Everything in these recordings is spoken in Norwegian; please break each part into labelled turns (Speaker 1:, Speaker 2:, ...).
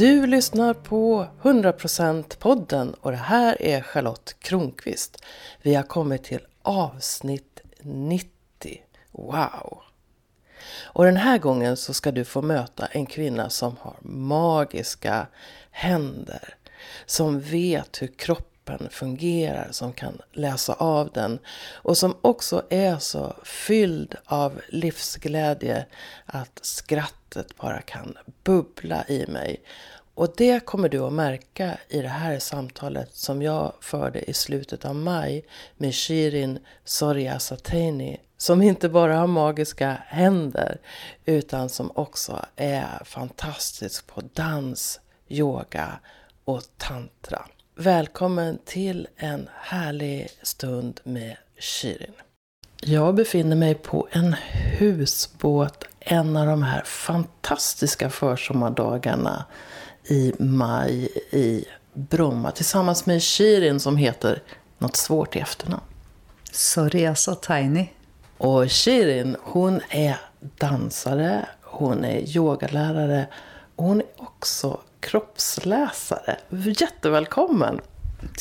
Speaker 1: Du lyssnar på 100% podden och det här är Charlotte Kronqvist. Vi har kommit till avsnitt 90. Wow! Och den här gången så ska du få möta en kvinna som har magiska händer. Som vet hur kroppen fungerar, som kan läsa av den. Och som också är så fylld av livsglädje att skrattet bara kan bubbla i mig. Och det kommer du att märka i det här samtalet som jag förde i slutet av maj med Shirin Soryasateni som inte bara har magiska händer utan som också är fantastisk på dans, yoga och tantra. Välkommen till en härlig stund med Shirin. Jag befinner mig på en husbåt en av de här fantastiska försommardagarna i maj i Bromma tillsammans med Shirin som heter något svårt i efternamn.
Speaker 2: Soryasa Tiny.
Speaker 1: Och Shirin, hon är dansare, hon är yogalärare och hon är också kroppsläsare. Jättevälkommen!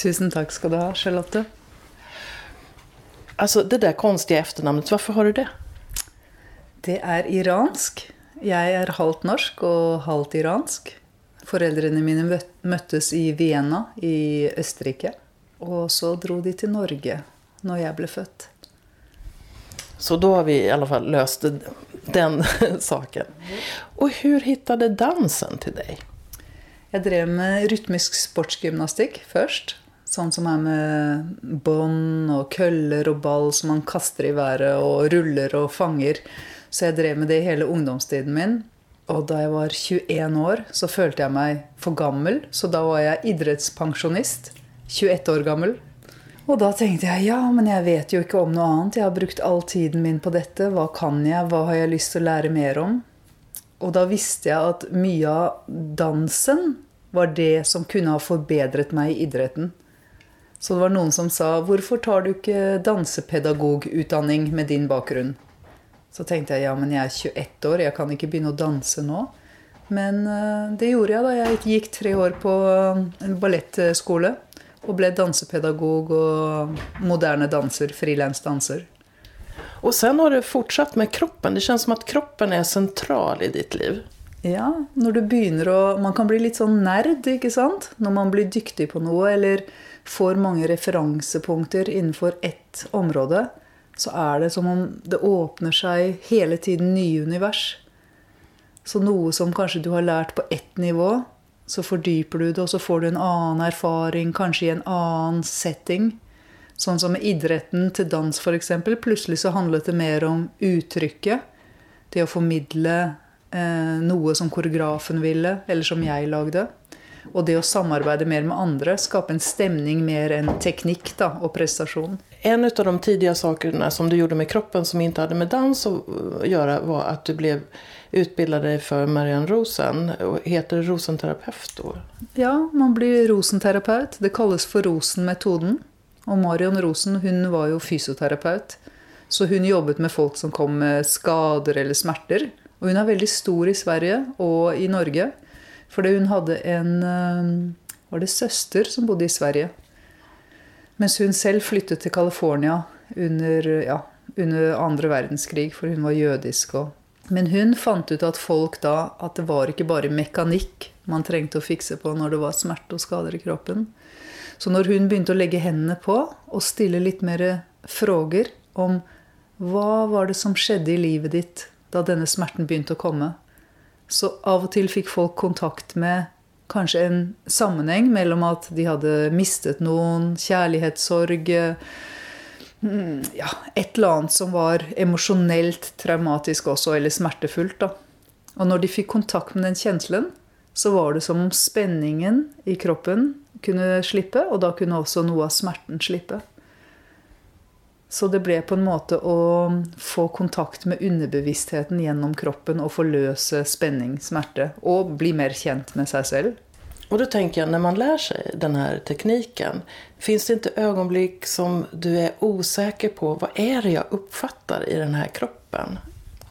Speaker 2: Tusen tack ska du ha, Charlotte.
Speaker 1: Alltså det där konstiga efternamnet, varför har du det?
Speaker 2: Det är iransk. Jag är halvt norsk och halvt iransk. Foreldrene mine møttes i Vienna i Østerrike. Og så dro de til Norge når jeg ble født.
Speaker 1: Så då har vi i alla fall löst den saken. Och hur hittade dansen till dig?
Speaker 2: Jeg drev med rytmisk sportsgymnastikk først. Sånn som er med bånd og køller og ball som man kaster i været og ruller og fanger. Så jeg drev med det hele ungdomstiden min. Og da jeg var 21 år, så følte jeg meg for gammel. Så da var jeg idrettspensjonist. 21 år gammel. Og da tenkte jeg ja, men jeg vet jo ikke om noe annet. Jeg har brukt all tiden min på dette. Hva kan jeg? Hva har jeg lyst til å lære mer om? Og da visste jeg at mye av dansen var det som kunne ha forbedret meg i idretten. Så det var noen som sa 'Hvorfor tar du ikke dansepedagogutdanning med din bakgrunn?' Så tenkte jeg ja, men jeg er 21 år, jeg kan ikke begynne å danse nå. Men det gjorde jeg da jeg gikk tre år på en ballettskole og ble dansepedagog og moderne danser, frilansdanser.
Speaker 1: Och sen har du fortsatt med kroppen. Det känns som att kroppen är central i ditt liv.
Speaker 2: Ja, når du begynner å Man kan bli litt sånn nerd, ikke sant? Når man blir dyktig på noe, eller får mange referansepunkter innenfor ett område, så er det som om det åpner seg hele tiden nye univers. Så noe som kanskje du har lært på ett nivå, så fordyper du det, og så får du en annen erfaring, kanskje i en annen setting. Sånn som idretten til dans, f.eks. Plutselig så handlet det mer om uttrykket. Det å formidle eh, noe som koreografen ville, eller som jeg lagde. Og det å samarbeide mer med andre, skape en stemning mer enn teknikk da, og prestasjon.
Speaker 1: En av de tidlige sakene som du gjorde med kroppen som ikke hadde med dans å gjøre, var at du ble utbildet for för Marianne Rosen. Heter det rosenterapeut da?
Speaker 2: Ja, man blir rosenterapeut. Det kalles for Rosen-metoden. Og Marion Rosen hun var jo fysioterapeut. Så hun jobbet med folk som kom med skader eller smerter. Og hun er veldig stor i Sverige og i Norge. Fordi hun hadde en var det søster som bodde i Sverige. Mens hun selv flyttet til California under, ja, under andre verdenskrig, for hun var jødisk. Og. Men hun fant ut at folk da At det var ikke bare mekanikk man trengte å fikse på når det var smerte og skader i kroppen. Så når hun begynte å legge hendene på og stille litt mer frågor om hva var det som skjedde i livet ditt da denne smerten begynte å komme, så av og til fikk folk kontakt med kanskje en sammenheng mellom at de hadde mistet noen, kjærlighetssorg ja, Et eller annet som var emosjonelt traumatisk også, eller smertefullt. da. Og når de fikk kontakt med den kjenselen, så var det som om spenningen i kroppen kunne slippe, og da kunne også noe av smerten slippe. Så det ble på en måte å få kontakt med underbevisstheten gjennom kroppen og forløse spenning, smerte, og bli mer kjent med seg selv.
Speaker 1: Och då tänker jag, när man lär sig den här tekniken, finns det inte ögonblick som du är osäker på, vad är det jag uppfattar i den här kroppen?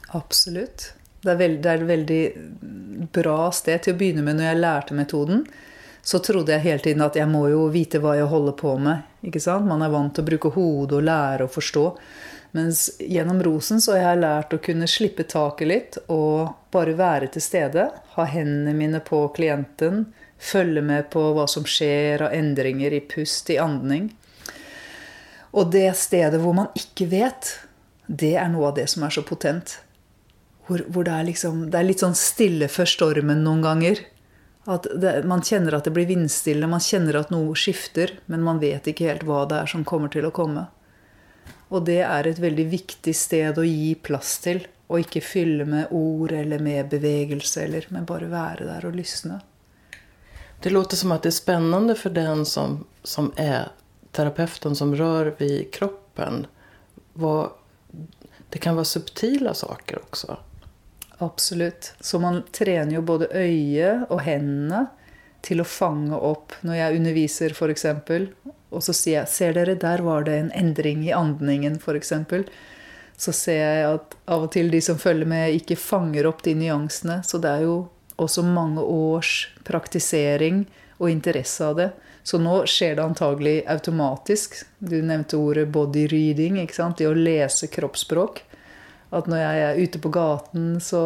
Speaker 2: Absolutt. Det er, veld, det er et veldig bra sted til å begynne med når jeg lærte metoden. Så trodde jeg hele tiden at jeg må jo vite hva jeg holder på med. ikke sant? Man er vant til å bruke hodet og lære å forstå. Mens gjennom rosen så har jeg lært å kunne slippe taket litt og bare være til stede. Ha hendene mine på klienten. Følge med på hva som skjer av endringer i pust, i andning. Og det stedet hvor man ikke vet, det er noe av det som er så potent. Hvor, hvor det, er liksom, det er litt sånn stille før stormen noen ganger. At det, man kjenner at det blir vindstille, man kjenner at noe skifter, men man vet ikke helt hva det er som kommer til å komme. Og det er et veldig viktig sted å gi plass til. Og ikke fylle med ord eller med bevegelse, eller, men bare være der og lysne.
Speaker 1: Det låter som at det er spennende for den som, som er terapeuten, som rører ved kroppen. Hva, det kan være subtile saker også.
Speaker 2: Absolutt. Så man trener jo både øyet og hendene til å fange opp når jeg underviser, f.eks. Og så sier jeg Ser dere, der var det en endring i andningen, f.eks. Så ser jeg at av og til de som følger med, ikke fanger opp de nyansene. Så det er jo også mange års praktisering og interesse av det. Så nå skjer det antagelig automatisk. Du nevnte ordet body reading. ikke sant? Det å lese kroppsspråk. At når jeg er ute på gaten, så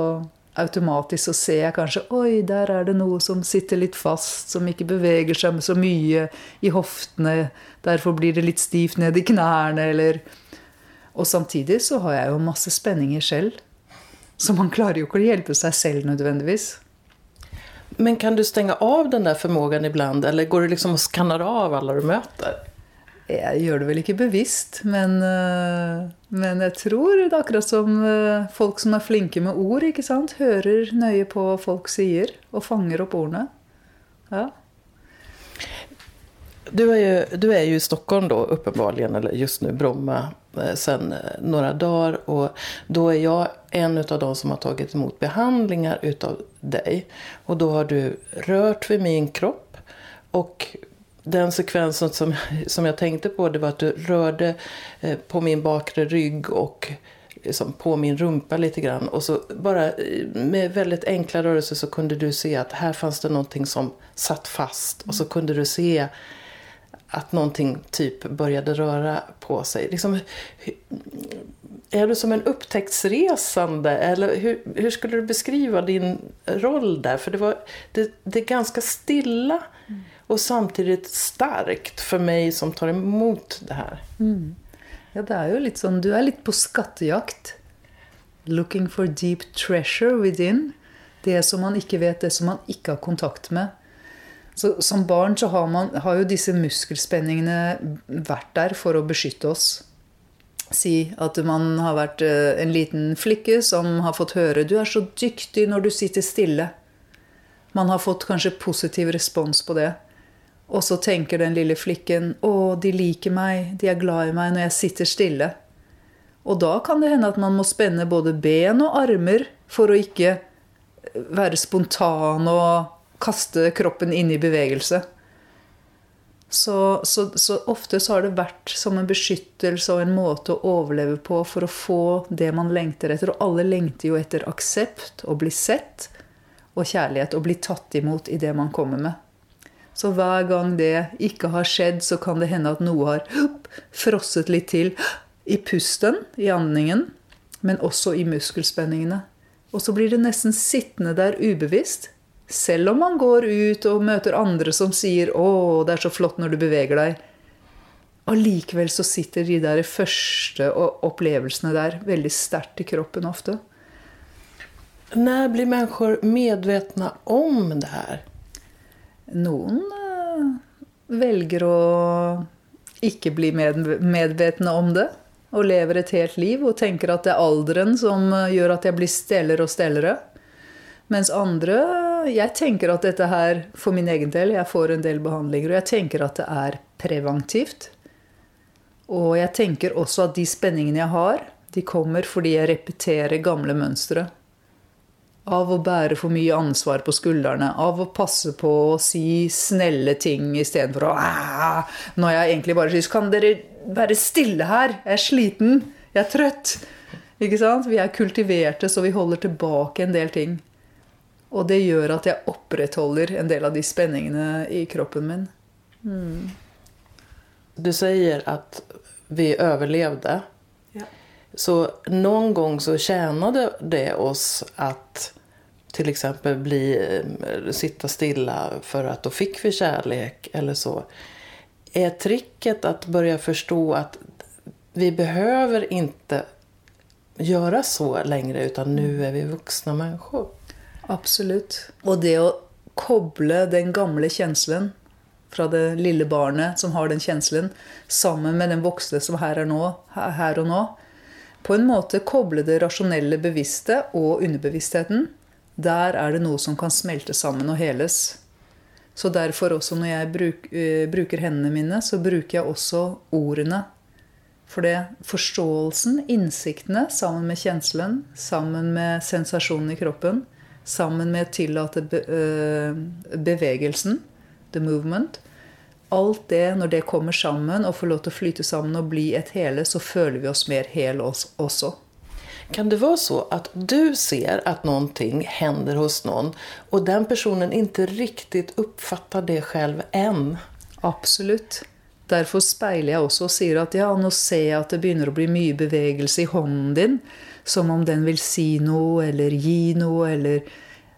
Speaker 2: automatisk så ser jeg kanskje Oi, der er det noe som sitter litt fast, som ikke beveger seg så mye i hoftene. Derfor blir det litt stivt ned i knærne, eller Og samtidig så har jeg jo masse spenninger selv. Så man klarer jo ikke å hjelpe seg selv nødvendigvis.
Speaker 1: Men kan du stenge av den der formågen iblant, eller går du liksom og skanner av alle du møter?
Speaker 2: Jeg gjør det vel ikke bevisst, men, eh, men, jeg tror det er akkurat som eh, folk som er flinke med ord, ikke sant? hører nøye på hva folk sier, og fanger opp ordene. Ja.
Speaker 1: Du er, jo, du er jo i Stockholm da, åpenbart, eller just nå Bromma, eh, sen noen dager. Og da er jeg en av de som har tatt imot behandlinger av deg. Og da har du rørt ved min kropp. og den sekvensen som, som jag tänkte på det var att du rörde eh, på min bakre rygg och liksom på min rumpa lite grann. Och så bara eh, med väldigt enkla rörelser så kunde du se att här fanns det någonting som satt fast. Och så kunde du se att någonting typ började röra på sig. Liksom, är du som en upptäcktsresande? Eller hur, skulle du beskriva din roll där? För det, var, det, det är ganska stilla. Mm og samtidig sterkt for meg som tar imot det her. Mm.
Speaker 2: Ja, det er jo litt sånn Du er litt på skattejakt. Looking for deep treasure within. Det som man ikke vet, det som man ikke har kontakt med. Så Som barn så har, man, har jo disse muskelspenningene vært der for å beskytte oss. Si at man har vært eh, en liten flikke som har fått høre 'Du er så dyktig når du sitter stille'. Man har fått kanskje positiv respons på det. Og så tenker den lille flikken 'Å, de liker meg, de er glad i meg når jeg sitter stille'. Og da kan det hende at man må spenne både ben og armer for å ikke være spontan og kaste kroppen inn i bevegelse. Så, så, så, ofte så har det vært som en beskyttelse og en måte å overleve på for å få det man lengter etter. Og alle lengter jo etter aksept, å bli sett, og kjærlighet. Å bli tatt imot i det man kommer med. Så hver gang det ikke har skjedd, så kan det hende at noe har frosset litt til i pusten, i andningen, men også i muskelspenningene. Og så blir det nesten sittende der ubevisst. Selv om man går ut og møter andre som sier 'Å, det er så flott når du beveger deg'. Allikevel så sitter de der første opplevelsene der veldig sterkt i kroppen ofte.
Speaker 1: Når blir mennesker medvetne om det her?
Speaker 2: Noen eh, velger å ikke bli med, medvetne om det. Og lever et helt liv og tenker at det er alderen som eh, gjør at jeg blir stellere og stellere. Mens andre Jeg tenker at dette her, for min egen del, jeg får en del behandlinger, og jeg tenker at det er preventivt. Og jeg tenker også at de spenningene jeg har, de kommer fordi jeg repeterer gamle mønstre. Av å bære for mye ansvar på skuldrene. Av å passe på å si snelle ting istedenfor å Når jeg egentlig bare sier Kan dere være stille her? Jeg er sliten. Jeg er trøtt. Ikke sant? Vi er kultiverte, så vi holder tilbake en del ting. Og det gjør at jeg opprettholder en del av de spenningene i kroppen min. Mm.
Speaker 1: Du sier at vi överlevde. Så någon gång så tjänade det oss att till exempel bli, eh, sitta stilla för att då fick vi kärlek eller så. Är tricket att börja förstå att vi behöver inte göra så längre utan nu är vi vuxna människor?
Speaker 2: Absolutt. Og det å koble den gamle kjenslen fra det lille barnet som har den kjenslen, sammen med den voksne som her er nå, her og nå. På en måte koble det rasjonelle bevisste og underbevisstheten. Der er det noe som kan smelte sammen og heles. Så derfor også når jeg bruk, uh, bruker hendene mine, så bruker jeg også ordene. For det forståelsen, innsiktene, sammen med kjenselen, sammen med sensasjonen i kroppen, sammen med å tillate be, uh, bevegelsen, the movement Alt det, når det kommer sammen og får lov til å flyte sammen og bli et hele, så føler vi oss mer hel også.
Speaker 1: Kan det være så at du ser at noe hender hos noen, og den personen ikke riktig oppfatter det selv enn?
Speaker 2: Absolutt. Derfor speiler jeg også og sier at ja, nå ser jeg at det begynner å bli mye bevegelse i hånden din. Som om den vil si noe eller gi noe, eller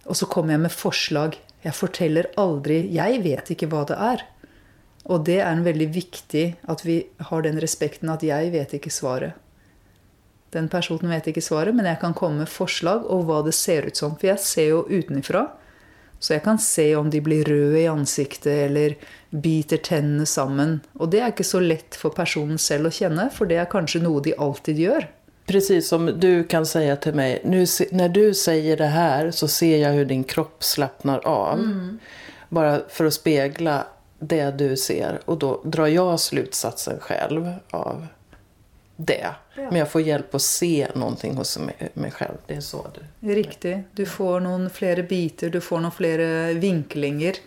Speaker 2: Og så kommer jeg med forslag. Jeg forteller aldri Jeg vet ikke hva det er. Og det er en veldig viktig at vi har den respekten at jeg vet ikke svaret. Den personen vet ikke svaret, men jeg kan komme med forslag og hva det ser ut som. For jeg ser jo utenfra. Så jeg kan se om de blir røde i ansiktet eller biter tennene sammen. Og det er ikke så lett for personen selv å kjenne, for det er kanskje noe de alltid gjør.
Speaker 1: Precis som du kan säga till mig, nu, när du säger det här så ser jag hur din kropp slappnar av. Mm. Bara för att spegla det du ser. Och då drar jag slutsatsen själv av det. Ja. Men jag får hjälp att se någonting hos mig, selv. själv. Det är så
Speaker 2: det Riktig. Du får noen flere biter, du får noen flere vinklinger.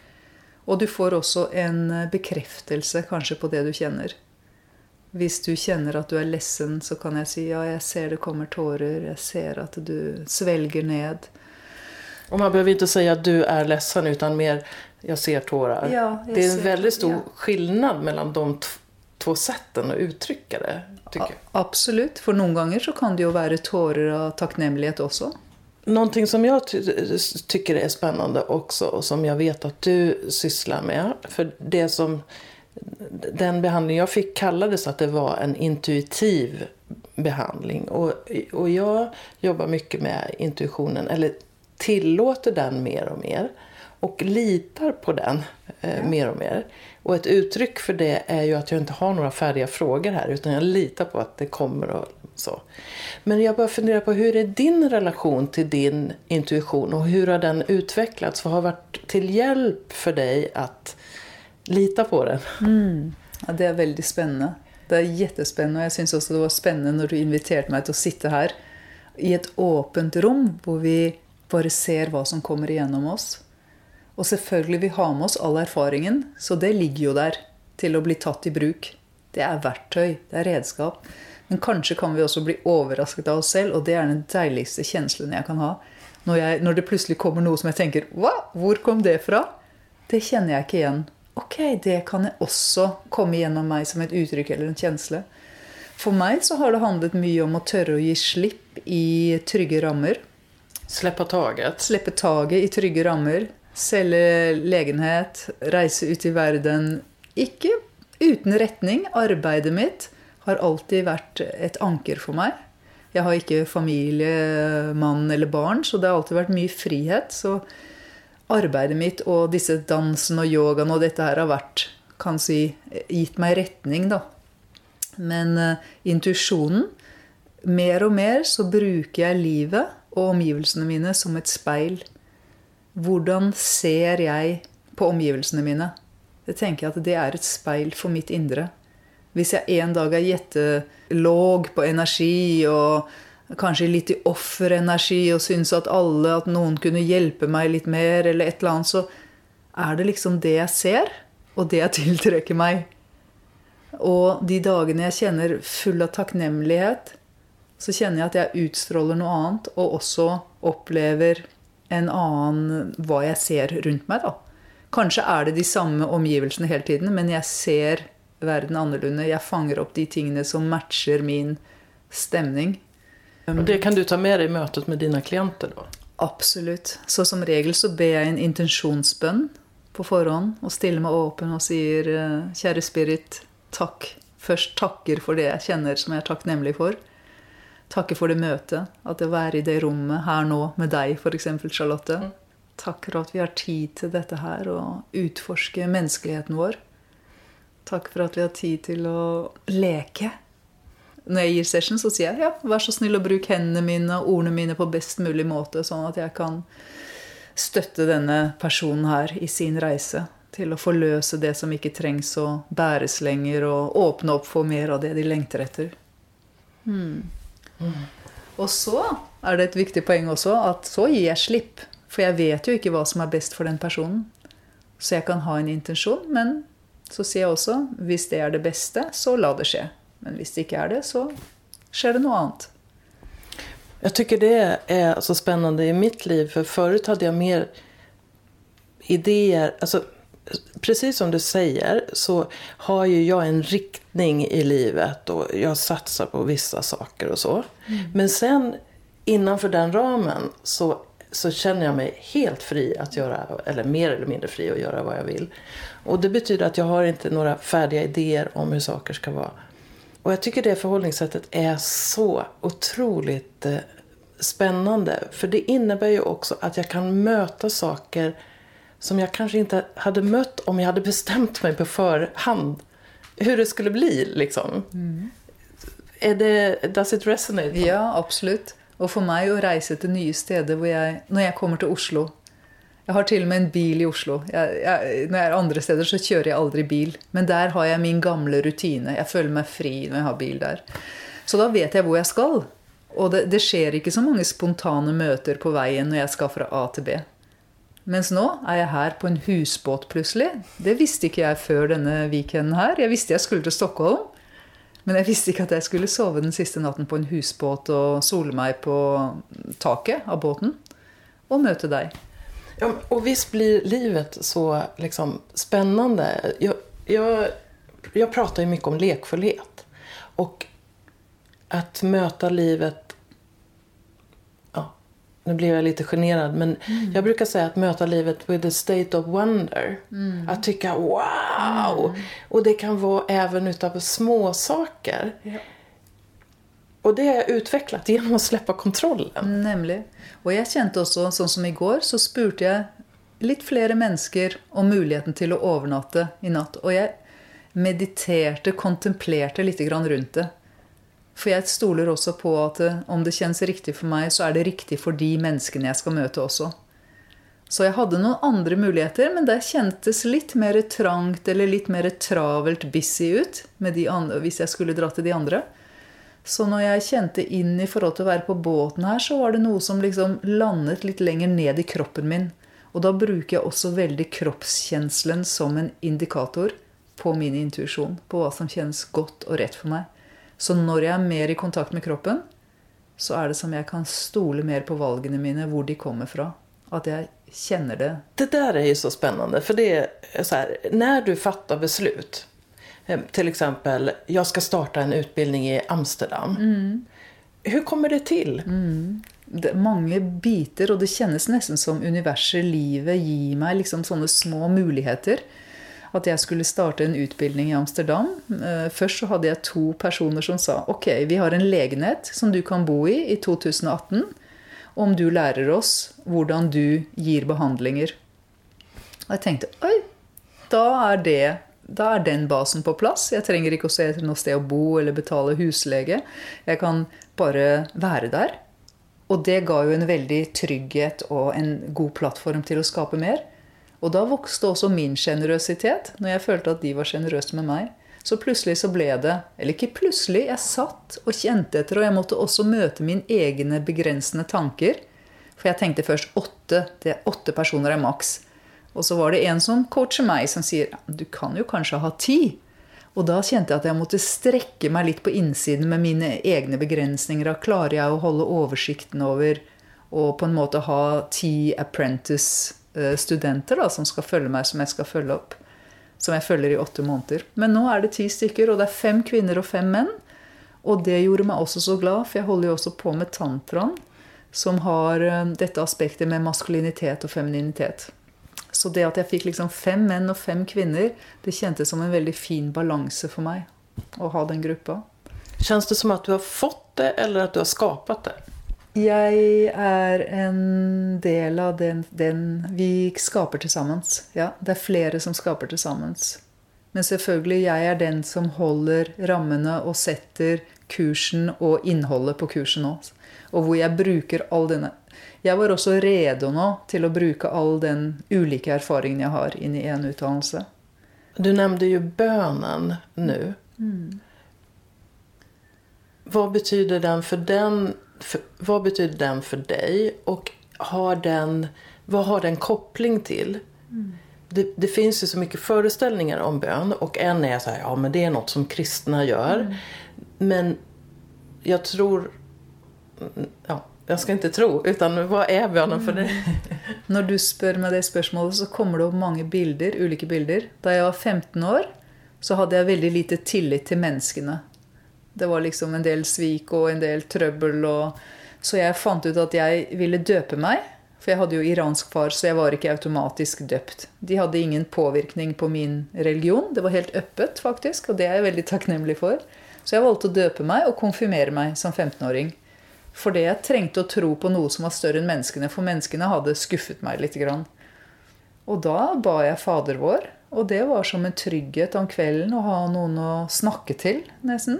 Speaker 2: Og du får også en bekreftelse kanskje på det du kjenner. Hvis du kjenner at du er lessen, så kan jeg si ja, jeg ser det kommer tårer. Jeg ser at du svelger ned.
Speaker 1: Och man behöver inte säga att du är ledsen utan mer jag ser tårar.
Speaker 2: Ja,
Speaker 1: det är en
Speaker 2: ser,
Speaker 1: väldigt stor
Speaker 2: ja.
Speaker 1: skillnad mellan de två sätten att uttrycka det. Tycker jag.
Speaker 2: Absolutt. For noen ganger så kan det jo være tårer av takknemlighet også.
Speaker 1: Någonting som jag ty tycker är spännande också och som jag vet att du sysslar med. För det som den behandling jag fick kallades att det var en intuitiv behandling. Och, och jag jobbar mycket med intuitionen, eller tillåter den mer och mer. Och litar på den eh, mer och mer. Och ett uttryck för det är ju att jag inte har några färdiga frågor här utan jag litar på att det kommer och så. Men jag börjar fundera på hur är din relation till din intuition och hur har den utvecklats? Vad har varit till hjälp för dig att lita på den?
Speaker 2: Ja, det er veldig spennende. Det er jättespännande og jeg syns også det var spennende når du inviterade meg til å sitte her i et åpent rom, hvor vi bare ser hva som kommer igenom oss. Og selvfølgelig, vi har med oss all erfaringen, så det ligger jo der til å bli tatt i bruk. Det er verktøy, det er redskap. Men kanskje kan vi også bli overrasket av oss selv, og det er den deiligste kjenslen jeg kan ha. Når, jeg, når det plutselig kommer noe som jeg tenker Hva? Hvor kom det fra? Det kjenner jeg ikke igjen. Ok, det kan jeg også komme gjennom meg som et uttrykk eller en kjensle. For meg så har det handlet mye om å tørre å gi slipp i trygge rammer.
Speaker 1: Slippe taget.
Speaker 2: Slippe taget i trygge rammer. Selge legenhet. Reise ut i verden. Ikke uten retning. Arbeidet mitt har alltid vært et anker for meg. Jeg har ikke familie, mann eller barn, så det har alltid vært mye frihet. Så arbeidet mitt og disse dansen og yogaen og dette her har vært kan si, gitt meg retning, da. Men uh, intuisjonen Mer og mer så bruker jeg livet og omgivelsene mine som et speil. Hvordan ser jeg på omgivelsene mine? Det tenker jeg at det er et speil for mitt indre. Hvis jeg en dag er gjettelåg på energi og kanskje litt i offerenergi og syns at alle, at noen kunne hjelpe meg litt mer, eller et eller annet, så er det liksom det jeg ser, og det jeg tiltrekker meg. Og de dagene jeg kjenner full av takknemlighet, så kjenner jeg at jeg utstråler noe annet, og også opplever en annen hva jeg ser rundt meg. da. Kanskje er det de samme omgivelsene hele tiden, men jeg ser verden annerledes. Jeg fanger opp de tingene som matcher min stemning.
Speaker 1: Og det kan du ta med deg i møtet med dine klienter? da?
Speaker 2: Absolutt. Så som regel så ber jeg en intensjonsbønn på forhånd og stiller meg åpen og sier eh, kjære spirit, takk. Først takker for det jeg kjenner som jeg er takknemlig for. Takker for det møtet. At det å være i det rommet her nå med deg, f.eks., Charlotte. Mm. Takk for at vi har tid til dette her og utforske menneskeligheten vår. Takk for at vi har tid til å leke. Når jeg gir session, så sier jeg ja, vær så snill å bruke hendene mine og ordene mine på best mulig måte, sånn at jeg kan støtte denne personen her i sin reise til å forløse det som ikke trengs å bæres lenger, og åpne opp for mer av det de lengter etter. Hmm. Mm. Og så er det et viktig poeng også at så gir jeg slipp. For jeg vet jo ikke hva som er best for den personen. Så jeg kan ha en intensjon, men så sier jeg også hvis det er det beste, så la det skje. Men hvis det ikke er det, så skjer det noe annet.
Speaker 1: Jeg tycker det er så spennende i mitt liv, for før hadde jeg mer ideer. Alltså, precis som du sier, så har ju jag en riktning i livet och jeg satser på vissa saker och så. Mm. Men sen innanför den ramen så, så känner jag mig helt fri att göra, eller mer eller mindre fri att göra vad jag vill. Och det betyder att jag har inte några färdiga idéer om hur saker ska vara. Och jag tycker det förhållningssättet är så otroligt eh, spännande. För det innebär ju också att jag kan möta saker som jag kanske inte hade møtt om jeg hadde bestemt meg på förhand hur det skulle bli. Liksom. Mm. Er det, does it resonate?
Speaker 2: Ja, absolutt. Og for meg å reise til nye steder hvor jeg Når jeg kommer til Oslo Jeg har til og med en bil i Oslo. Jeg, jeg, når jeg er andre steder, så kjører jeg aldri bil. Men der har jeg min gamle rutine. Jeg føler meg fri når jeg har bil der. Så da vet jeg hvor jeg skal. Og det, det skjer ikke så mange spontane møter på veien når jeg skal fra A til B. Mens nå er jeg her på en husbåt plutselig. Det visste ikke jeg før denne weekenden her. Jeg visste jeg skulle til Stockholm. Men jeg visste ikke at jeg skulle sove den siste natten på en husbåt og sole meg på taket av båten og møte deg.
Speaker 1: Ja, og visst blir livet så liksom, spennende. Jeg, jeg, jeg prater jo mye om lekfullhet. Og å møte livet nu blir jag lite generad, men mm. jag brukar säga att möta livet with a state of wonder. Mm. Att tycka wow! Mm. Och det kan vara även utav små saker. Ja. Og det har jeg utviklet gjennom å slippe kontrollen.
Speaker 2: Nemlig. Og jeg kjente også, sånn som i går, så spurte jeg litt flere mennesker om muligheten til å overnatte i natt. Og jeg mediterte, kontemplerte litt rundt det. For jeg stoler også på at eh, om det kjennes riktig for meg, så er det riktig for de menneskene jeg skal møte også. Så jeg hadde noen andre muligheter, men det kjentes litt mer trangt eller litt mer travelt busy ut andre, hvis jeg skulle dra til de andre. Så når jeg kjente inn i forhold til å være på båten her, så var det noe som liksom landet litt lenger ned i kroppen min. Og da bruker jeg også veldig kroppskjenselen som en indikator på min intuisjon. På hva som kjennes godt og rett for meg. Så når jeg er mer i kontakt med kroppen, så er det som jeg kan stole mer på valgene mine, hvor de kommer fra. At jeg kjenner det.
Speaker 1: Det der er jo så spennende. For det er så her, når du fatter beslut, f.eks. jeg skal starte en utbildning i Amsterdam. Mm. Hvordan kommer det til?
Speaker 2: Mm. Det er mange biter, og det kjennes nesten som universet, livet, gir meg liksom sånne små muligheter at jeg skulle starte en utbildning i Amsterdam. Eh, først så hadde jeg to personer som sa ok, vi har en legenhet som du kan bo i i 2018 om du lærer oss hvordan du gir behandlinger. Og jeg tenkte oi, da er, det, da er den basen på plass. Jeg trenger ikke å se etter noe sted å bo eller betale huslege. Jeg kan bare være der. Og det ga jo en veldig trygghet og en god plattform til å skape mer. Og da vokste også min sjenerøsitet, når jeg følte at de var sjenerøse med meg. Så plutselig så ble det Eller ikke plutselig, jeg satt og kjente etter. Og jeg måtte også møte mine egne begrensende tanker. For jeg tenkte først åtte. Det er åtte personer er maks. Og så var det en som coacher meg, som sier du kan jo kanskje ha ti. Og da kjente jeg at jeg måtte strekke meg litt på innsiden med mine egne begrensninger. Da klarer jeg å holde oversikten over og på en måte ha ti apprentice-studenter da, som skal følge meg, som jeg skal følge opp. Som jeg følger i åtte måneder. Men nå er det ti stykker, og det er fem kvinner og fem menn. Og det gjorde meg også så glad, for jeg holder jo også på med tantraen, som har eh, dette aspektet med maskulinitet og femininitet. Så det at jeg fikk liksom fem menn og fem kvinner, det kjentes som en veldig fin balanse for meg å ha den gruppa.
Speaker 1: Kjennes det som at du har fått det, eller at du har skapt det?
Speaker 2: Jeg er en del av den, den vi skaper til sammen. Ja, det er flere som skaper til sammen. Men selvfølgelig, jeg er den som holder rammene og setter kursen og innholdet på kursen òg. Og hvor jeg bruker all denne Jeg var også rede nå til å bruke all den ulike erfaringen jeg har, inn i en utdannelse.
Speaker 1: Du nevnte jo bønnen nå.
Speaker 2: Mm.
Speaker 1: Hva betyr den for den för, vad betyder den för dig och har den, vad har den koppling till? Mm. Det, det, finns ju så mycket föreställningar om bön och en är så här, ja men det är något som kristna gör. Mm. Men jag tror, ja, jeg skal ikke tro, utan hva er bønnen for deg?
Speaker 2: Når du spør meg det spørsmålet, så kommer det opp mange bilder, ulike bilder. Da jeg var 15 år, så hadde jeg veldig lite tillit til menneskene. Det var liksom en del svik og en del trøbbel. Og... Så jeg fant ut at jeg ville døpe meg. For jeg hadde jo iransk far, så jeg var ikke automatisk døpt. De hadde ingen påvirkning på min religion. Det var helt øppet, faktisk, og det er jeg veldig takknemlig for. Så jeg valgte å døpe meg og konfirmere meg som 15-åring. Fordi jeg trengte å tro på noe som var større enn menneskene, for menneskene hadde skuffet meg litt. Og da ba jeg Fader vår, og det var som en trygghet om kvelden å ha noen å snakke til, nesten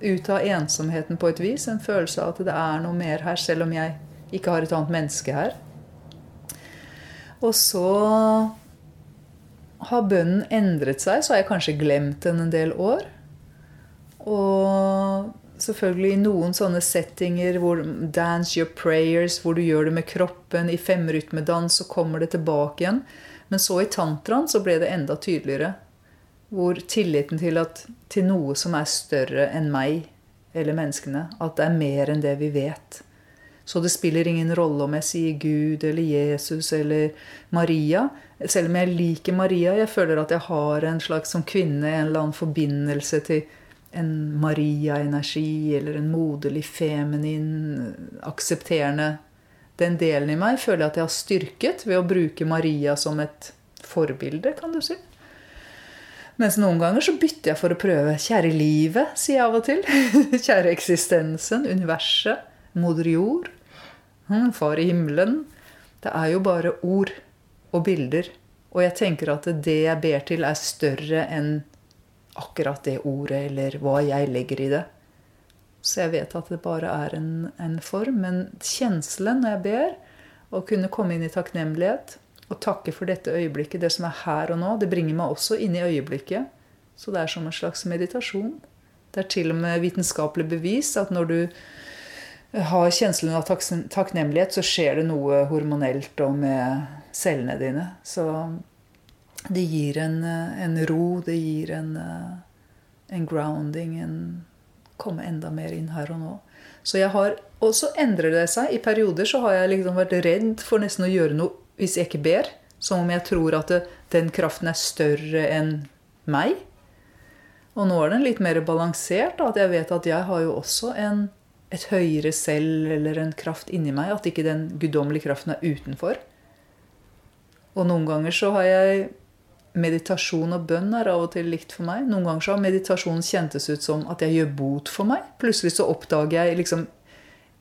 Speaker 2: ut av ensomheten på et vis. En følelse av at det er noe mer her, selv om jeg ikke har et annet menneske her. Og så har bønnen endret seg, så har jeg kanskje glemt den en del år. Og selvfølgelig i noen sånne settinger hvor dance your prayers, hvor du gjør det med kroppen, i femrytmedans, så kommer det tilbake igjen. Men så i tantraen så ble det enda tydeligere. Hvor tilliten til, at, til noe som er større enn meg eller menneskene. At det er mer enn det vi vet. Så det spiller ingen rolle om jeg sier Gud eller Jesus eller Maria. Selv om jeg liker Maria. Jeg føler at jeg har en slags som kvinne en eller annen forbindelse til en Maria-energi eller en moderlig, feminin, aksepterende Den delen i meg føler jeg at jeg har styrket ved å bruke Maria som et forbilde, kan du si. Mens noen ganger så bytter jeg for å prøve. Kjære livet, sier jeg av og til. Kjære eksistensen, universet, moder jord, hm, far i himmelen. Det er jo bare ord og bilder. Og jeg tenker at det jeg ber til, er større enn akkurat det ordet, eller hva jeg legger i det. Så jeg vet at det bare er en, en form. Men kjenselen når jeg ber, å kunne komme inn i takknemlighet og takke for dette øyeblikket, det som er her og nå. Det bringer meg også inn i øyeblikket. Så det er som en slags meditasjon. Det er til og med vitenskapelig bevis at når du har kjenselen av takknemlighet, så skjer det noe hormonelt og med cellene dine. Så det gir en, en ro, det gir en, en grounding, en komme enda mer inn her og nå. Så jeg har, Og så endrer det seg. I perioder så har jeg liksom vært redd for nesten å gjøre noe hvis jeg ikke ber. Som om jeg tror at det, den kraften er større enn meg. Og nå er den litt mer balansert. at jeg vet at jeg har jo også en, et høyere selv eller en kraft inni meg. At ikke den guddommelige kraften er utenfor. Og noen ganger så har jeg Meditasjon og bønn er av og til likt for meg. Noen ganger så har meditasjonen kjentes ut som at jeg gjør bot for meg. Plutselig så oppdager jeg liksom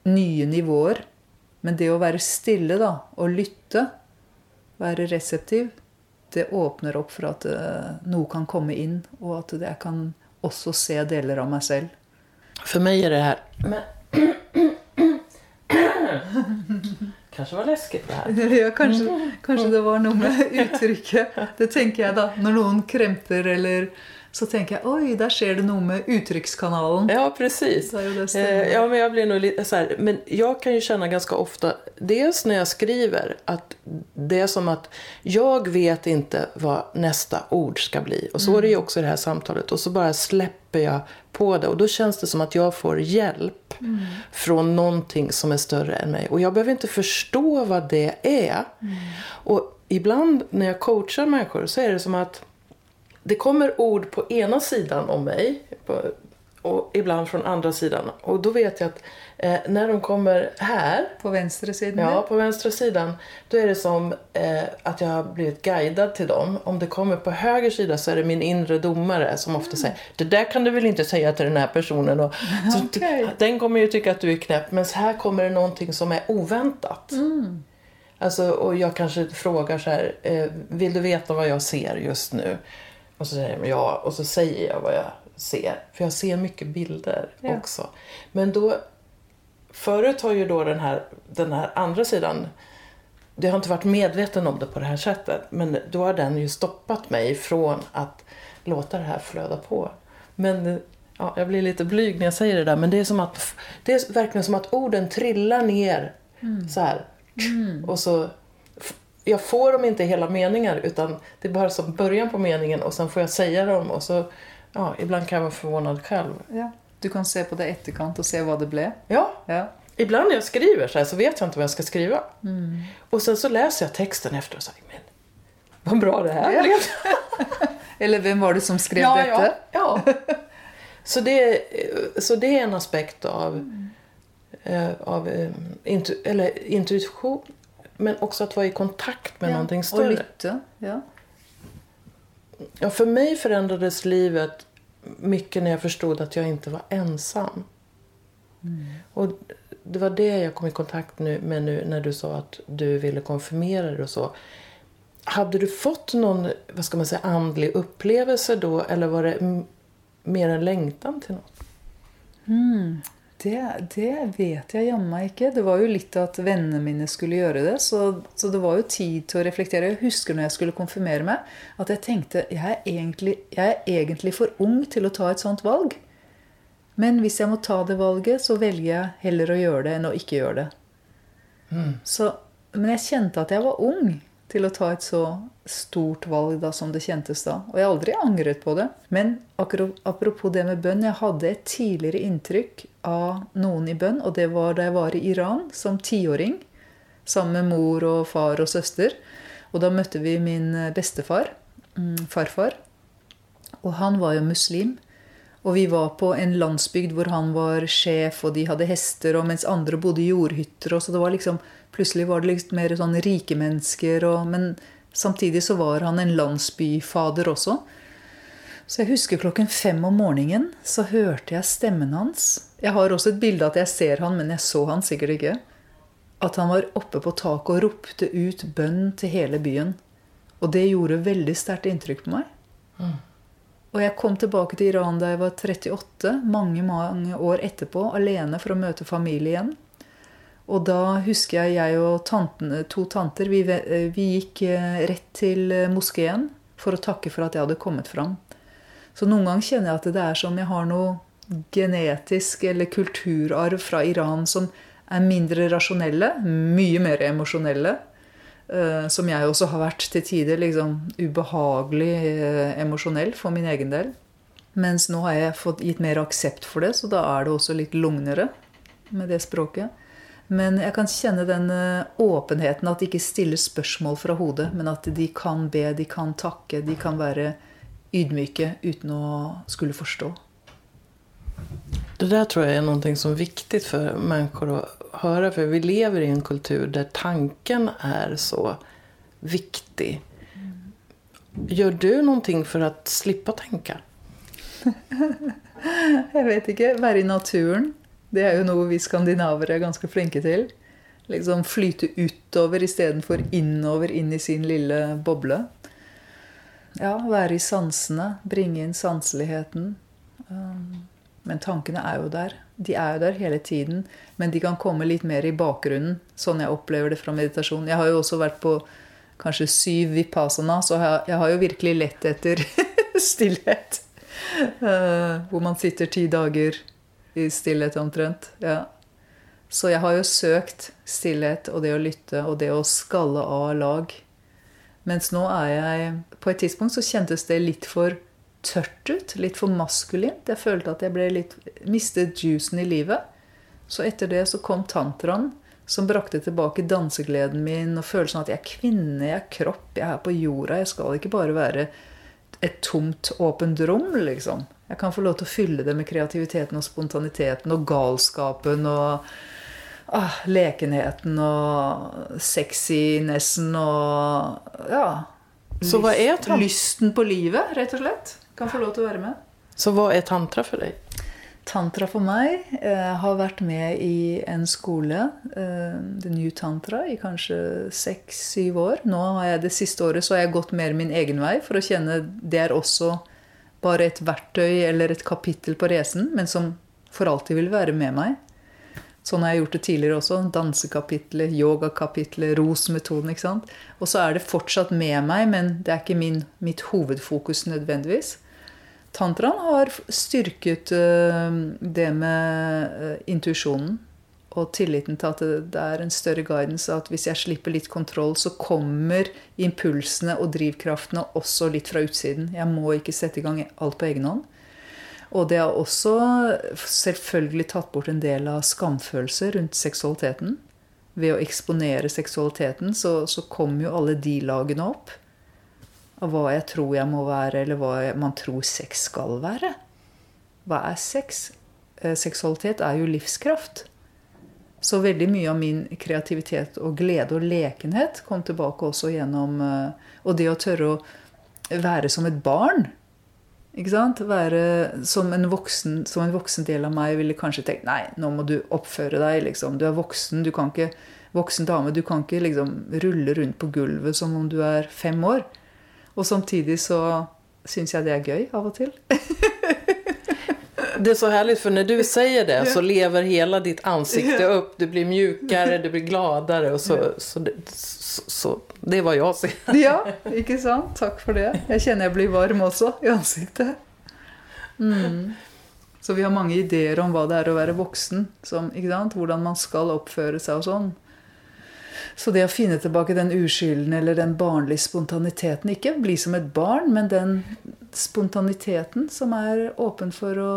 Speaker 2: nye nivåer. Men det å være stille da, og lytte være reseptiv, det åpner opp for at eh, noe kan komme inn, og at jeg kan også se deler av meg selv.
Speaker 1: For meg er det her Men Kanskje var lesket det her.
Speaker 2: Ja, kanskje, kanskje, det var noe med uttrykket. Det tenker jeg da. Når noen kremter eller så tenker jeg oj, där skjer det noe med uttrykkskanalen.
Speaker 1: Ja, precis. Eh, ja, men jag blir nog lite så här, men jag kan ju känna ganska ofta, dels när jag skriver, att det är som att jag vet inte vad nästa ord ska bli. Och så är det ju också i det här samtalet. Och så bara släpper jag på det. Och då känns det som att jag får hjälp från någonting som är större än mig. Och jag behöver inte förstå vad det är. Och ibland när jag coachar människor så är det som att det kommer ord på ena sidan om mig och ibland från andra sidan. Och då vet jag att eh, när de kommer här,
Speaker 2: På vänstra sidan?
Speaker 1: ja, på vänstra sidan, då är det som eh, att jag har blivit guidad till dem. Om det kommer på höger sida så är det min inre domare som ofta säger Det där kan du väl inte säga till den här personen. Och, så,
Speaker 2: Okej.
Speaker 1: Den kommer ju tycka att du är knäpp, men här kommer det någonting som är oväntat. Alltså, och jag kanske frågar så här, eh, vill du veta vad jag ser just nu? Och så säger de ja, och så säger jag vad jag ser. För jag ser mycket bilder
Speaker 2: Ja.
Speaker 1: också. Men då, förut har ju då den här, den här andra sidan, det har inte varit medveten om det på det här sättet. Men då har den ju stoppat mig från att låta det här flöda på. Men ja, jag blir lite blyg när jag säger det där. Men det är, som att, det är verkligen som att orden trillar ner så här. Och så, jag får dem inte hela meningar utan det är bara som början på meningen och sen får jag säga dem och så, ja, ibland kan jag vara förvånad själv.
Speaker 2: Ja. Du kan se på det efterkant og se hva det ble.
Speaker 1: Ja,
Speaker 2: Ja.
Speaker 1: ibland när jag skriver så här så vet jag inte vad jag ska skriva. Och sen så läser jag texten efter och säger, men vad bra det här blev.
Speaker 2: Eller hvem var det som skrev
Speaker 1: Ja,
Speaker 2: dette?
Speaker 1: ja, ja. Så, det, så det är en aspekt av, eh, av eh, intu, eller intuition, men också att vara i kontakt med någonting
Speaker 2: Og
Speaker 1: Och
Speaker 2: lytte. Ja.
Speaker 1: Ja, för mig förändrades livet mycket när jag förstod att jag inte var ensam. Och det var det jag kom i kontakt med nu när du sa att du ville konfirmera dig och så. Hade du fått någon, vad ska man säga, andlig upplevelse då eller var det mer en längtan till något?
Speaker 2: Det, det vet jeg jammen meg ikke. Det var jo litt at vennene mine skulle gjøre det. Så, så det var jo tid til å reflektere. Jeg husker når jeg skulle konfirmere meg, at jeg tenkte jeg er, egentlig, jeg er egentlig for ung til å ta et sånt valg. Men hvis jeg må ta det valget, så velger jeg heller å gjøre det enn å ikke gjøre det. Så, men jeg kjente at jeg var ung til å ta et så stort valg da, som det kjentes da. Og jeg har aldri angret på det. Men apropos det med bønn, jeg hadde et tidligere inntrykk av noen i bønn, og det var da jeg var i Iran som tiåring. Sammen med mor og far og søster. Og da møtte vi min bestefar, mm, farfar. Og han var jo muslim. Og vi var på en landsbygd hvor han var sjef, og de hadde hester, og mens andre bodde i jordhytter. Og så det var liksom, plutselig var det litt mer sånn rike mennesker. Og, men samtidig så var han en landsbyfader også. Så jeg husker klokken fem om morgenen så hørte jeg stemmen hans. Jeg har også et bilde av at jeg ser han, men jeg så han sikkert ikke. At han var oppe på taket og ropte ut bønn til hele byen. Og det gjorde veldig sterkt inntrykk på meg. Og jeg kom tilbake til Iran da jeg var 38, mange mange år etterpå, alene for å møte familie igjen. Og da husker jeg jeg og tantene, to tanter vi, vi gikk eh, rett til eh, moskeen for å takke for at jeg hadde kommet fram. Så noen ganger kjenner jeg at det er som jeg har noe genetisk eller kulturarv fra Iran som er mindre rasjonelle, mye mer emosjonelle. eh, Som jeg også har vært til tider liksom ubehagelig eh, emosjonell for min egen del. Mens nå har jeg fått gitt mer aksept for det, så da er det også litt lugnere med det språket. Men jeg kan kjenne den eh, åpenheten, at de ikke stiller spørsmål fra hodet, men at de kan be, de kan takke, de kan være ydmyke uten å skulle forstå.
Speaker 1: Det der tror jeg er noe som er viktig for mennesker å høre. For vi lever i en kultur der tanken er så viktig. Gjør du noe for å slippe å tenke?
Speaker 2: Jeg vet ikke. Være i naturen. Det er jo noe vi skandinaver er ganske flinke til. Liksom flyte utover istedenfor innover inn i sin lille boble. Ja, være i sansene. Bringe inn sanseligheten. Um, Men tankene er jo der. De er jo der hele tiden. Men de kan komme litt mer i bakgrunnen, sånn jeg opplever det fra meditasjon. Jeg har jo også vært på kanskje syv vipassana, så jeg, har jo virkelig lett etter stillhet. Eh, hvor man sitter ti dager i stillhet omtrent. Ja. Så jeg har jo søkt stillhet og det å lytte og det å skalle av lag. Mens nå er jeg På et tidspunkt så kjentes det litt for tørt ut. Litt for maskulint. Jeg følte at jeg ble litt mistet juicen i livet. Så etter det så kom tantraen, som brakte tilbake dansegleden min og følelsen av at jeg er kvinne, jeg er kropp, jeg er på jorda. Jeg skal ikke bare være et tomt, åpent rom, liksom. Jeg kan få lov til å fylle det med kreativiteten og spontaniteten og galskapen og ah, lekenheten og sexynessen og ja.
Speaker 1: Så hva er tantra?
Speaker 2: Lysten på livet, rett og slett. Kan få lov til å være med.
Speaker 1: Så hva er tantra for deg?
Speaker 2: Tantra for meg eh, har vært med i en skole, eh, The New Tantra, i kanskje seks-syv år. Nå har jeg Det siste året så har jeg gått mer min egen vei for å kjenne det er også bare et verktøy eller et kapittel på racen, men som for alltid vil være med meg. Sånn har jeg gjort det tidligere også. Dansekapitlet, yogakapitlet, ROS-metoden. ikke sant? Og så er det fortsatt med meg, men det er ikke min, mitt hovedfokus nødvendigvis. Tantraen har styrket uh, det med uh, intuisjonen og tilliten til at det, er en større guidance. At hvis jeg slipper litt kontroll, så kommer impulsene og drivkraftene også litt fra utsiden. Jeg må ikke sette i gang alt på egen hånd. Og det har også selvfølgelig tatt bort en del av skamfølelser rundt seksualiteten. Ved å eksponere seksualiteten så, så kommer jo alle de lagene opp. Av hva jeg tror jeg må være, eller hva man tror sex skal være. Hva er sex? Eh, seksualitet er jo livskraft. Så veldig mye av min kreativitet og glede og lekenhet kom tilbake også gjennom eh, Og det å tørre å være som et barn ikke sant? Være som en, voksen, som en voksen del av meg ville kanskje tenkt Nei, nå må du oppføre deg. liksom. Du er voksen. Du kan ikke, voksen dame. Du kan ikke liksom rulle rundt på gulvet som om du er fem år. Og samtidig så syns jeg det er gøy av og til.
Speaker 1: Det er så herlig, for når du sier det, så lever hele ditt ansikte opp. Du blir mjukere, du blir gladere. Og så, så, det, så det var jeg ser.
Speaker 2: ja, ikke sant? Takk for det. Jeg kjenner jeg blir varm også i ansiktet. Mm. Så vi har mange ideer om hva det er å være voksen. Som, Hvordan man skal oppføre seg og sånn. Så det å finne tilbake den uskylden eller den barnlige spontaniteten Ikke bli som et barn, men den spontaniteten som er åpen for å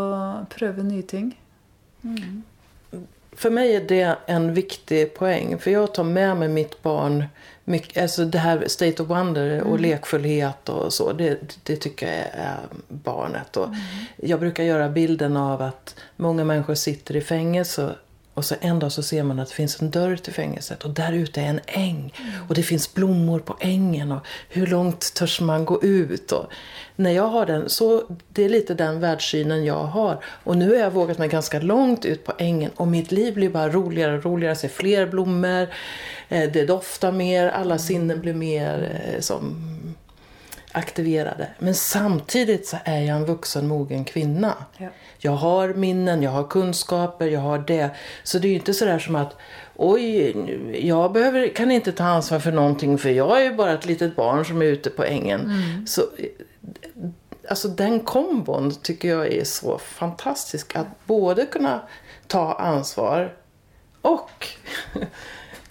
Speaker 2: prøve nye ting. Mm.
Speaker 1: For meg er det en viktig poeng. For jeg tar med meg mitt barn mycket, alltså det her state of wonder og mm. lekfullhet og så, det, det tycker jeg er barnet. Og mm. Jeg bruker gjøre bilden av at mange mennesker sitter i fängelse och så en dag så ser man att det finns en dörr till fängelset och där ute är en äng. og det finns blommor på ängen och hur långt törs man gå ut? Och när jag har den, så det är lite den världssynen jag har. Och nu har jag vågat mig ganska långt ut på ängen och mitt liv blir bara roligare och roligare. Jag ser fler blommor, eh, det doftar mer, alla mm. sinnen blir mer eh, som aktiverade. Men samtidigt så är jag en vuxen mogen kvinna. Ja. Jag har minnen, jag har kunskaper, jag har det. Så det är ju inte sådär som att oj, jag behöver, kan inte ta ansvar för någonting för jag är ju bara ett litet barn som är ute på ängen. Mm. Så, alltså den kombon tycker jag är så fantastisk. Att både kunna ta ansvar och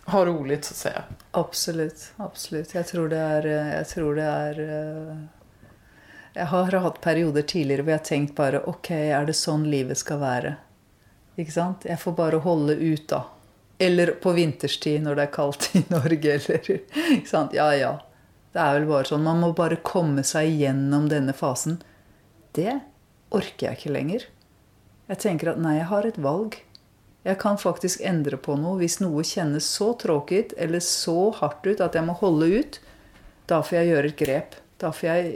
Speaker 1: ha roligt så att säga.
Speaker 2: Absolutt. absolutt. Jeg tror det er, jeg tror det er eh, Jeg har hatt perioder tidligere hvor jeg har tenkt bare Ok, er det sånn livet skal være? Ikke sant? Jeg får bare holde ut, da. Eller på vinterstid når det er kaldt i Norge, eller Ikke sant? Ja, ja. Det er vel bare sånn. Man må bare komme seg gjennom denne fasen. Det orker jeg ikke lenger. Jeg tenker at nei, jeg har et valg. Jeg kan faktisk endre på noe hvis noe kjennes så tråkigt eller så hardt ut at jeg må holde ut. Da får jeg gjøre et grep. Da får jeg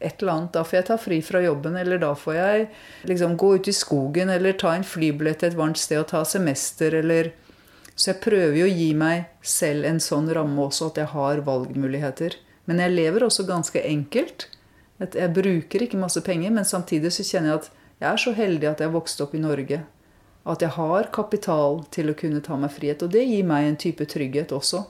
Speaker 2: et eller annet, da får jeg ta fri fra jobben, eller da får jeg liksom gå ut i skogen eller ta en flybillett til et varmt sted og ta semester, eller Så jeg prøver jo å gi meg selv en sånn ramme også, at jeg har valgmuligheter. Men jeg lever også ganske enkelt. Jeg bruker ikke masse penger, men samtidig så kjenner jeg at jeg er så heldig at jeg vokste opp i Norge. At jeg har kapital til å kunne ta meg frihet. Og det gir meg en type trygghet også.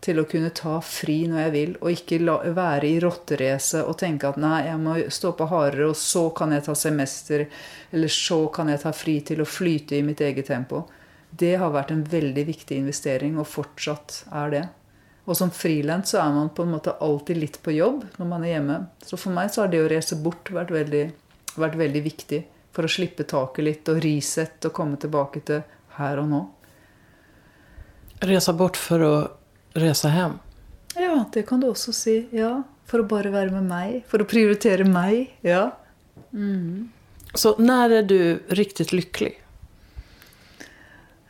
Speaker 2: til å kunne ta fri når jeg vil, og ikke la, være i rotteracet og tenke at nei, jeg må stå på hardere, og så kan jeg ta semester, eller så kan jeg ta fri til å flyte i mitt eget tempo. Det har vært en veldig viktig investering, og fortsatt er det. Og som frilans så er man på en måte alltid litt på jobb når man er hjemme. Så for meg så har det å reise bort vært veldig, vært veldig viktig. For å slippe taket litt og risette og komme tilbake til her og nå.
Speaker 1: Reise bort for å reise hjem?
Speaker 2: Ja, det kan du også si. Ja. For å bare være med meg. For å prioritere meg. Ja.
Speaker 1: Mm. Så når er du riktig lykkelig?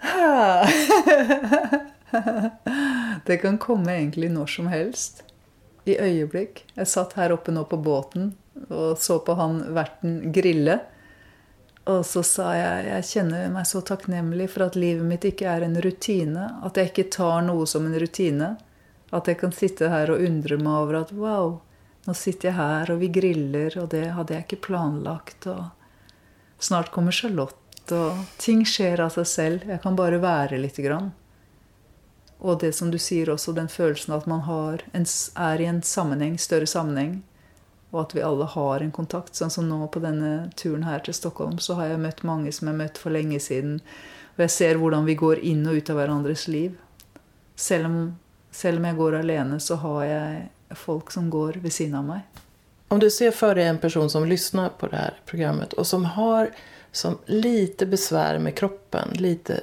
Speaker 2: det kan komme egentlig når som helst. I øyeblikk. Jeg satt her oppe nå på båten og så på han verten grille. Og så sa jeg jeg kjenner meg så takknemlig for at livet mitt ikke er en rutine. At jeg ikke tar noe som en rutine. At jeg kan sitte her og undre meg over at wow, nå sitter jeg her, og vi griller, og det hadde jeg ikke planlagt. Og snart kommer Charlotte og ting skjer av seg selv. Jeg kan bare være lite grann. Og det som du sier også, den følelsen at man en, er i en sammenheng, større sammenheng. Og at vi alle har en kontakt. Sånn som nå på denne turen her til Stockholm, så har jeg møtt mange som jeg har møtt for lenge siden. Og jeg ser hvordan vi går inn og ut av hverandres liv. Selv om, selv om jeg går alene, så har jeg folk som går ved siden av meg.
Speaker 1: Om du ser for deg en person som lytter på det her programmet, og som har som lite besvär med kroppen, lite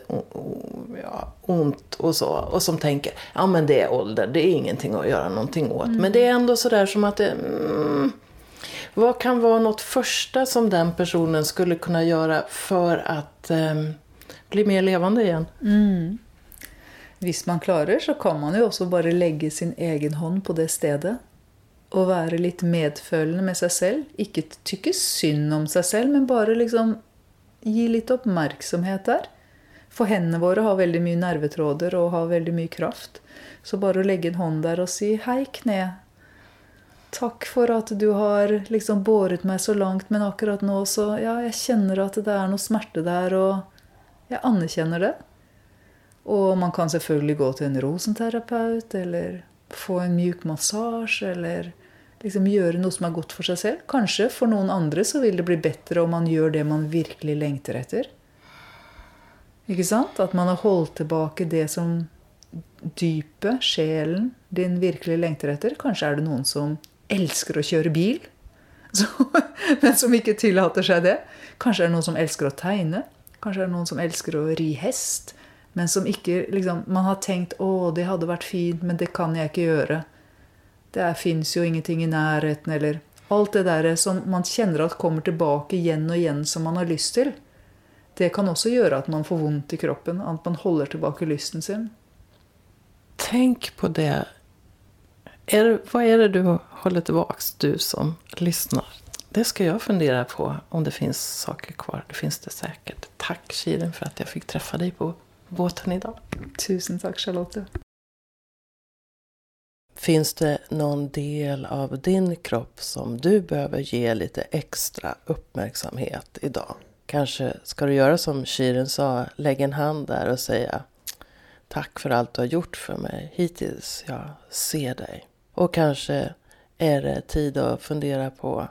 Speaker 1: ja, ont och så. Och som tänker, ja men det är ålder, det är ingenting att göra någonting åt. Mm. Men det är ändå sådär som att det, mm, vad kan vara något första som den personen skulle kunna göra för att eh, bli mer levande igen?
Speaker 2: Mm. Hvis man klarer, så kan man jo også bare legge sin egen hånd på det stedet. Og være litt medfølende med seg selv. Ikke tykke synd om seg selv, men bare liksom gi litt oppmerksomhet der. For hendene våre har veldig mye nervetråder og har veldig mye kraft. Så bare å legge en hånd der og si 'hei, kne'. Takk for at du har liksom båret meg så langt, men akkurat nå så Ja, jeg kjenner at det er noe smerte der, og jeg anerkjenner det. Og man kan selvfølgelig gå til en rosenterapeut, eller få en mjuk massasje, eller liksom gjøre noe som er godt for seg selv. Kanskje for noen andre så vil det bli bedre om man gjør det man virkelig lengter etter. Ikke sant? At man har holdt tilbake det som dypet, sjelen din virkelig lengter etter. Kanskje er det noen som elsker å kjøre bil, men som ikke tillater seg det. Kanskje er det noen som elsker å tegne. Kanskje er det noen som elsker å ri hest. Men som ikke liksom, Man har tenkt 'Å, det hadde vært fint, men det kan jeg ikke gjøre'. Det fins jo ingenting i nærheten, eller Alt det der som man kjenner at kommer tilbake igjen og igjen som man har lyst til. Det kan også gjøre at man får vondt i kroppen. At man holder tilbake lysten sin.
Speaker 1: Tenk på det. Er, hva er det du holder tilbake, du som lytter? Det skal jeg fundere på, om det fins saker kvar. Det fins det sikkert. Takk, Kirin, for at jeg fikk treffe deg på båten i dag.
Speaker 2: Tusen takk, Charlotte.
Speaker 1: Finns det någon del av din kropp som du behöver ge lite extra uppmärksamhet idag? Kanske ska du göra som Shirin sa, lägga en hand där och säga Tack för allt du har gjort för mig hittills, jag ser dig. Och kanske är det tid att fundera på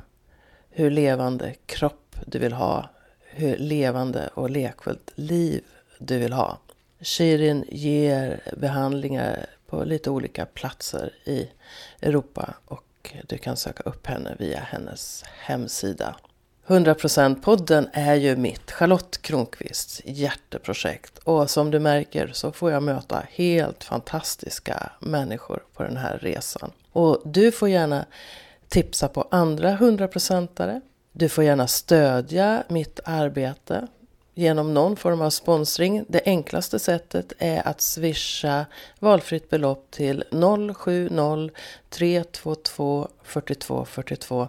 Speaker 1: hur levande kropp du vill ha, hur levande och lekfullt liv du vill ha. Shirin ger behandlingar på lite olika platser i Europa och du kan söka upp henne via hennes hemsida. 100%-podden är ju mitt, Charlotte Kronqvists hjärteprojekt och som du märker så får jag möta helt fantastiska människor på den här resan. Och du får gärna tipsa på andra 100%are. Du får gärna stödja mitt arbete genom någon form av sponsring. Det enklaste sättet är att swisha valfritt belopp till 070 322 42 42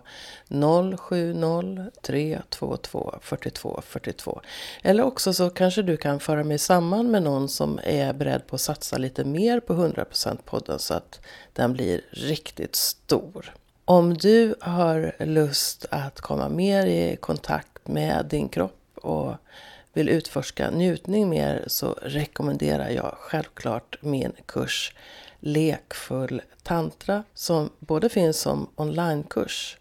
Speaker 1: 070 322 42 42 Eller också så kanske du kan föra mig samman med någon som är beredd på att satsa lite mer på 100% podden så att den blir riktigt stor. Om du har lust att komma mer i kontakt med din kropp och vill utforska njutning mer så rekommenderar jag självklart min kurs Lekfull tantra som både finns som onlinekurs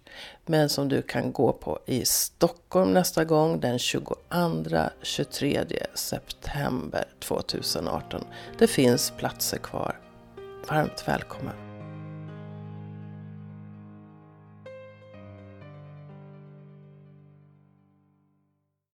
Speaker 1: men som du kan gå på i Stockholm nästa gång den 22-23 september 2018. Det finns platser kvar. Varmt välkommen!